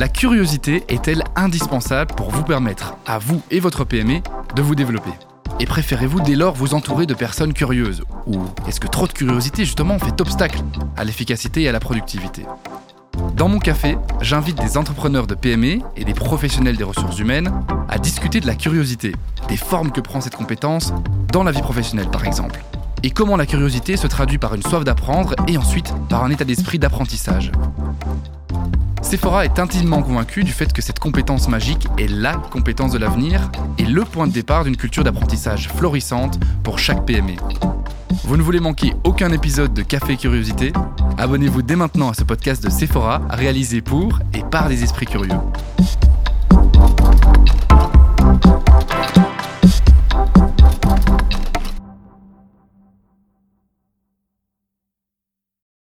La curiosité est-elle indispensable pour vous permettre, à vous et votre PME, de vous développer? Et préférez-vous dès lors vous entourer de personnes curieuses? Ou est-ce que trop de curiosité justement fait obstacle à l'efficacité et à la productivité? Dans mon café, j'invite des entrepreneurs de PME et des professionnels des ressources humaines à discuter de la curiosité, des formes que prend cette compétence dans la vie professionnelle par exemple, et comment la curiosité se traduit par une soif d'apprendre et ensuite par un état d'esprit d'apprentissage? Sephora est intimement convaincu du fait que cette compétence magique est LA compétence de l'avenir et le point de départ d'une culture d'apprentissage florissante pour chaque PME. Vous ne voulez manquer aucun épisode de Café Curiosité? Abonnez-vous dès maintenant à ce podcast de Sephora réalisé pour et par des esprits curieux.